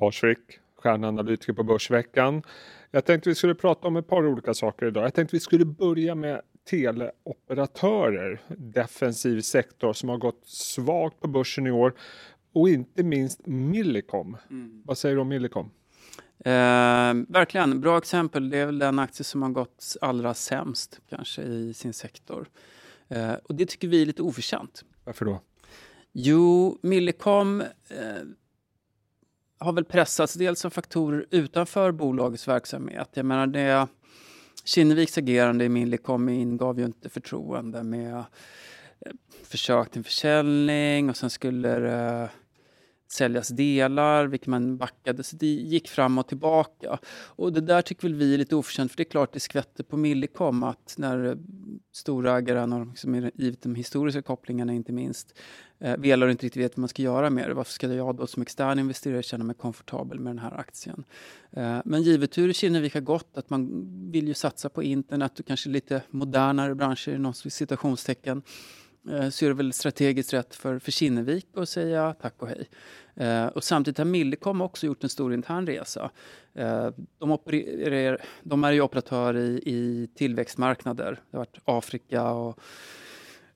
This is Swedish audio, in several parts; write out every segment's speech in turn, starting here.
Lars Frick, stjärnanalytiker på Börsveckan. Jag tänkte vi skulle prata om ett par olika saker idag. Jag tänkte vi skulle börja med teleoperatörer, defensiv sektor som har gått svagt på börsen i år och inte minst Millicom. Mm. Vad säger du om Millicom? Eh, verkligen, bra exempel. Det är väl den aktie som har gått allra sämst kanske i sin sektor. Eh, och det tycker vi är lite oförtjänt. Varför då? Jo, Millicom eh, har väl pressats dels av faktorer utanför bolagets verksamhet. Jag menar det Kinneviks agerande i Millicom ingav ju inte förtroende med eh, försök till försäljning och sen skulle det eh, säljas delar, vilket man backade. Så det gick fram och tillbaka. Och det där tycker väl vi är lite oförtjänt, för det är klart det skvätter på Millicom att när storägaren, och liksom, givet de historiska kopplingarna inte minst, eh, velar och inte riktigt vet vad man ska göra med det. Varför ska jag då som extern investerare känna mig komfortabel med den här aktien? Eh, men givet hur Kinnevik har gått, att man vill ju satsa på internet och kanske lite modernare branscher inom citationstecken Eh, så är det väl strategiskt rätt för, för Kinnevik att säga tack och hej. Eh, och samtidigt har Millicom också gjort en stor intern resa. Eh, de, opererar, de är ju operatör i, i tillväxtmarknader. Det har varit Afrika och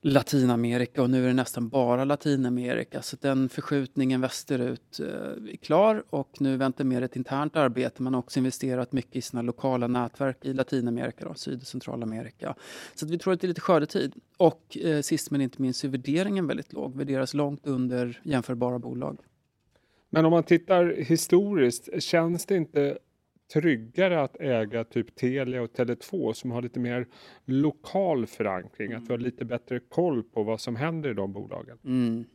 Latinamerika och nu är det nästan bara Latinamerika. Så den förskjutningen västerut eh, är klar och nu väntar mer ett internt arbete. Man har också investerat mycket i sina lokala nätverk i Latinamerika, då, Syd och Centralamerika. Så vi tror att det är lite skördetid. Och eh, sist men inte minst är värderingen väldigt låg, värderas långt under jämförbara bolag. Men om man tittar historiskt, känns det inte tryggare att äga typ Telia och Tele2 som har lite mer lokal förankring, att vi har mm. lite bättre koll på vad som händer i de bolagen? Mm.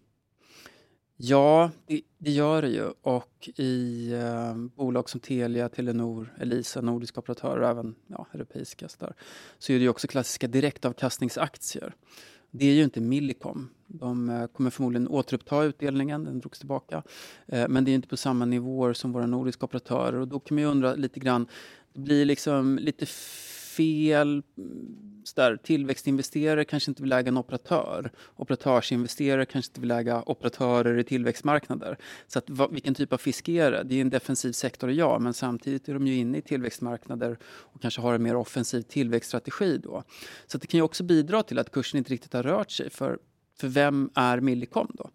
Ja, det, det, gör det ju. Och i eh, bolag som Telia, Telenor, Elisa, nordiska operatörer och även ja, europeiska så, där, så är det ju också klassiska direktavkastningsaktier. Det är ju inte Millicom. De eh, kommer förmodligen återuppta utdelningen, den drogs tillbaka. Eh, men det är inte på samma nivåer som våra nordiska operatörer och då kan man ju undra lite grann, det blir liksom lite fel. Där, tillväxtinvesterare kanske inte vill äga en operatör. Operatörsinvesterare kanske inte vill äga operatörer i tillväxtmarknader. Så att, vad, vilken typ av fisk är det? Det är en defensiv sektor, ja, men samtidigt är de ju inne i tillväxtmarknader och kanske har en mer offensiv tillväxtstrategi då. Så det kan ju också bidra till att kursen inte riktigt har rört sig. För, för vem är Millicom då?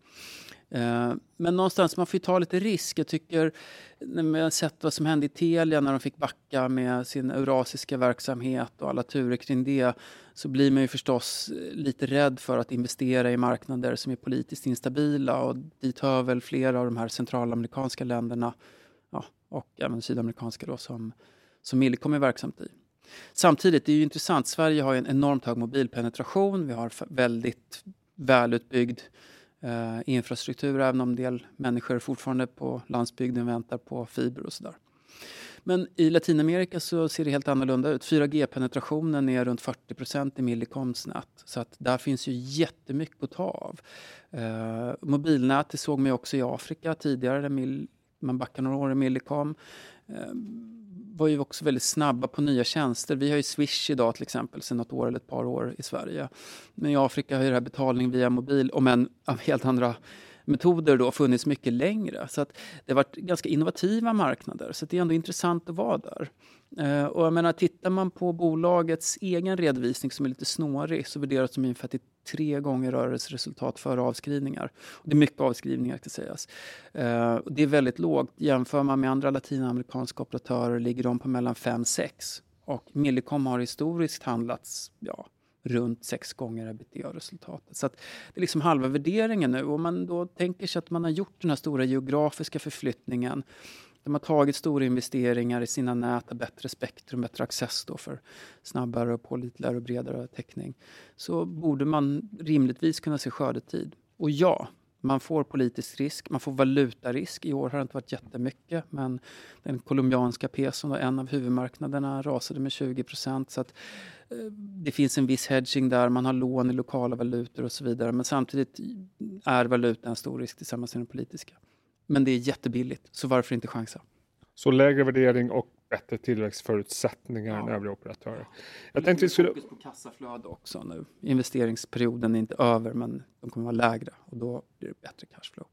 Eh, men någonstans, man får ju ta lite risk. Jag tycker, när man har sett vad som hände i Telia när de fick backa med sin eurasiska verksamhet och alla turer kring det, så blir man ju förstås eh, lite rädd för att investera i marknader som är politiskt instabila och dit hör väl flera av de här centralamerikanska länderna ja, och även sydamerikanska då som, som Millicom är verksamt i. Samtidigt, det är ju intressant, Sverige har en enormt hög mobilpenetration, vi har väldigt välutbyggd eh, infrastruktur, även om en del människor fortfarande på landsbygden väntar på fiber och sådär. Men i Latinamerika så ser det helt annorlunda ut. 4G-penetrationen är runt 40 procent i Millicoms nät. Så att där finns ju jättemycket att ta av. Eh, mobilnät det såg man också i Afrika tidigare, där man backar några år i Millicom. Eh, var ju också väldigt snabba på nya tjänster. Vi har ju Swish idag till exempel sedan något år eller ett par år i Sverige. Men i Afrika har ju det här betalning via mobil, om än av helt andra metoder då funnits mycket längre. Så att det har varit ganska innovativa marknader. Så det är ändå intressant att vara där. Uh, och jag menar, tittar man på bolagets egen redovisning som är lite snårig så värderas de ungefär till tre gånger rörelseresultat före avskrivningar. Och det är mycket avskrivningar ska sägas. Uh, det är väldigt lågt. Jämför man med andra latinamerikanska operatörer ligger de på mellan 5-6. Och Millicom har historiskt handlats ja, runt sex gånger ebitda-resultatet. Så det är liksom halva värderingen nu. Om man då tänker sig att man har gjort den här stora geografiska förflyttningen de har tagit stora investeringar i sina nät, bättre spektrum, bättre access då för snabbare och pålitligare och bredare täckning. Så borde man rimligtvis kunna se skördetid. Och ja, man får politisk risk, man får valutarisk. I år har det inte varit jättemycket, men den colombianska peson, en av huvudmarknaderna, rasade med 20 procent. Så att, eh, det finns en viss hedging där, man har lån i lokala valutor och så vidare. Men samtidigt är valutan en stor risk tillsammans med den politiska. Men det är jättebilligt, så varför inte chansa? Så lägre värdering och bättre tillväxtförutsättningar ja. än övriga operatörer. Jag tänkte vi skulle... fokus på kassaflöde också nu. Investeringsperioden är inte över, men de kommer vara lägre och då blir det bättre cashflow.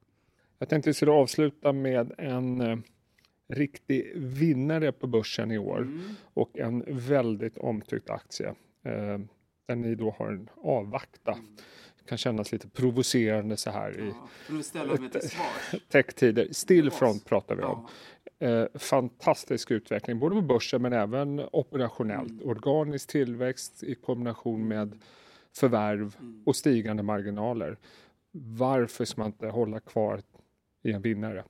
Jag tänkte vi skulle avsluta med en, eh, riktig vinnare på börsen i år mm. och en väldigt omtyckt aktie. Eh, där ni då har en avvakta. Mm. kan kännas lite provocerande så här ja, i techtider. Stillfront pratar vi om. Eh, fantastisk utveckling, både på börsen men även operationellt. Mm. Organisk tillväxt i kombination med förvärv mm. och stigande marginaler. Varför ska man inte hålla kvar i en vinnare?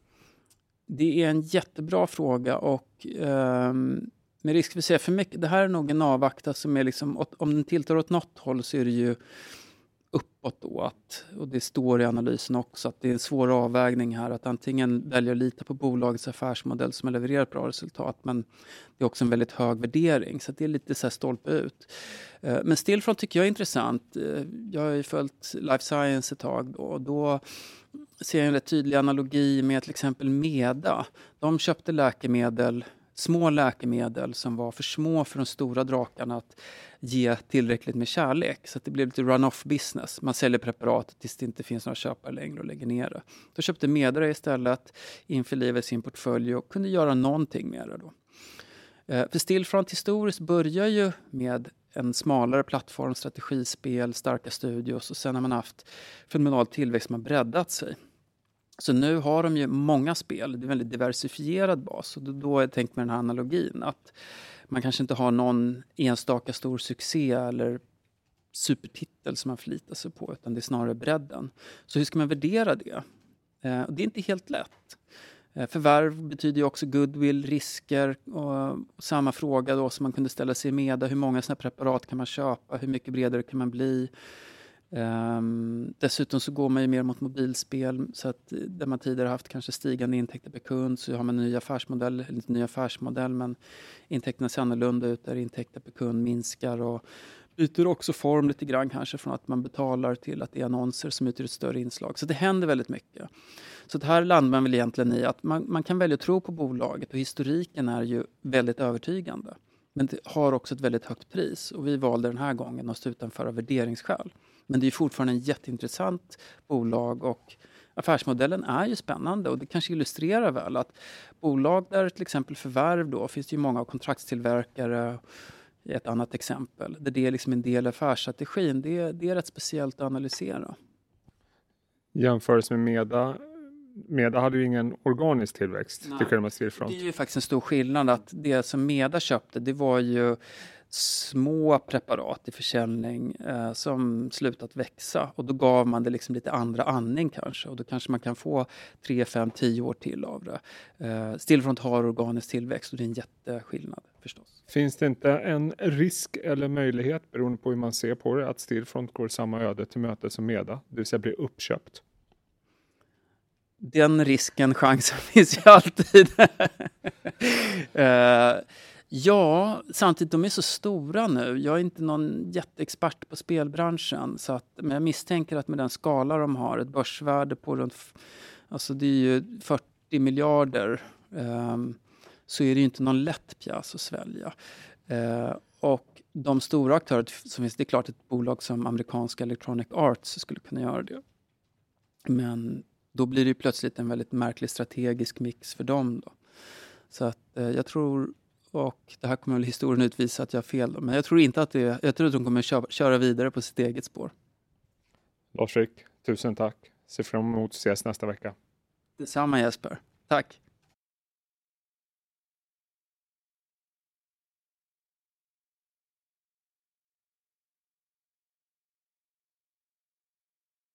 Det är en jättebra fråga och um, med risk för att säga för mycket, det här är nog en avvakta som är liksom, om den tilltar åt något håll så är det ju uppåt då. Att, och det står i analysen också att det är en svår avvägning här att antingen välja att lita på bolagets affärsmodell som har levererat bra resultat men det är också en väldigt hög värdering så det är lite så här stolpe ut. Eh, men Stillfront tycker jag är intressant. Eh, jag har ju följt life science ett tag då, och då ser jag en rätt tydlig analogi med till exempel Meda. De köpte läkemedel små läkemedel som var för små för de stora drakarna att ge tillräckligt med kärlek. Så det blev lite run-off business. Man säljer preparatet tills det inte finns några köpare längre och lägger ner det. Då köpte Medra istället, införlivade sin portfölj och kunde göra någonting med det. Då. Eh, för Stillfront historiskt börjar ju med en smalare plattform, strategispel, starka studios och sen har man haft fenomenal tillväxt som har breddat sig. Så nu har de ju många spel, det är en väldigt diversifierad bas. Och då har jag tänkt med den här analogin att man kanske inte har någon enstaka stor succé eller supertitel som man förlitar sig på, utan det är snarare bredden. Så hur ska man värdera det? Eh, det är inte helt lätt. Eh, förvärv betyder ju också goodwill, risker och samma fråga då som man kunde ställa sig i Meda. Hur många sådana preparat kan man köpa? Hur mycket bredare kan man bli? Um, dessutom så går man ju mer mot mobilspel så att eh, där man tidigare haft kanske stigande intäkter per kund så har man en ny affärsmodell, eller inte ny affärsmodell men intäkterna ser annorlunda ut där intäkter per kund minskar och byter också form lite grann kanske från att man betalar till att det är annonser som utgör ett större inslag. Så det händer väldigt mycket. Så det här landar man väl egentligen i att man, man kan välja att tro på bolaget och historiken är ju väldigt övertygande. Men det har också ett väldigt högt pris och vi valde den här gången att stå utanför av värderingsskäl. Men det är fortfarande en jätteintressant bolag och affärsmodellen är ju spännande och det kanske illustrerar väl att bolag där till exempel förvärv då finns det ju många kontroktstillverkare i ett annat exempel där det är liksom en del av affärsstrategin. Det, det är rätt speciellt att analysera. Jämförelse med Meda Meda hade ju ingen organisk tillväxt Nej, till Det är ju faktiskt en stor skillnad att det som Meda köpte det var ju små preparat i försäljning eh, som slutat växa och då gav man det liksom lite andra andning kanske och då kanske man kan få 3, 5, 10 år till av det. Eh, Stillfront har organisk tillväxt och det är en jätteskillnad förstås. Finns det inte en risk eller möjlighet beroende på hur man ser på det att Stillfront går samma öde till möte som Meda, det vill säga blir uppköpt? Den risken, chansen finns ju alltid. uh, Ja, samtidigt de är så stora nu. Jag är inte någon jätteexpert på spelbranschen. Så att, men jag misstänker att med den skala de har, ett börsvärde på runt alltså det är ju 40 miljarder Eh, så är det ju inte någon lätt pjäs att svälja. Eh, och de stora aktörer som finns, det är klart ett bolag som amerikanska Electronic Arts skulle kunna göra det. Men då blir det plötsligt en väldigt märklig strategisk mix för dem. Då. Så att, eh, jag tror och det här kommer väl historien utvisa att jag har fel. Men jag tror inte att det, jag tror att de kommer köra, köra vidare på sitt eget spår. Lars-Erik, tusen tack. Ser fram emot att ses nästa vecka. Detsamma Jesper. Tack.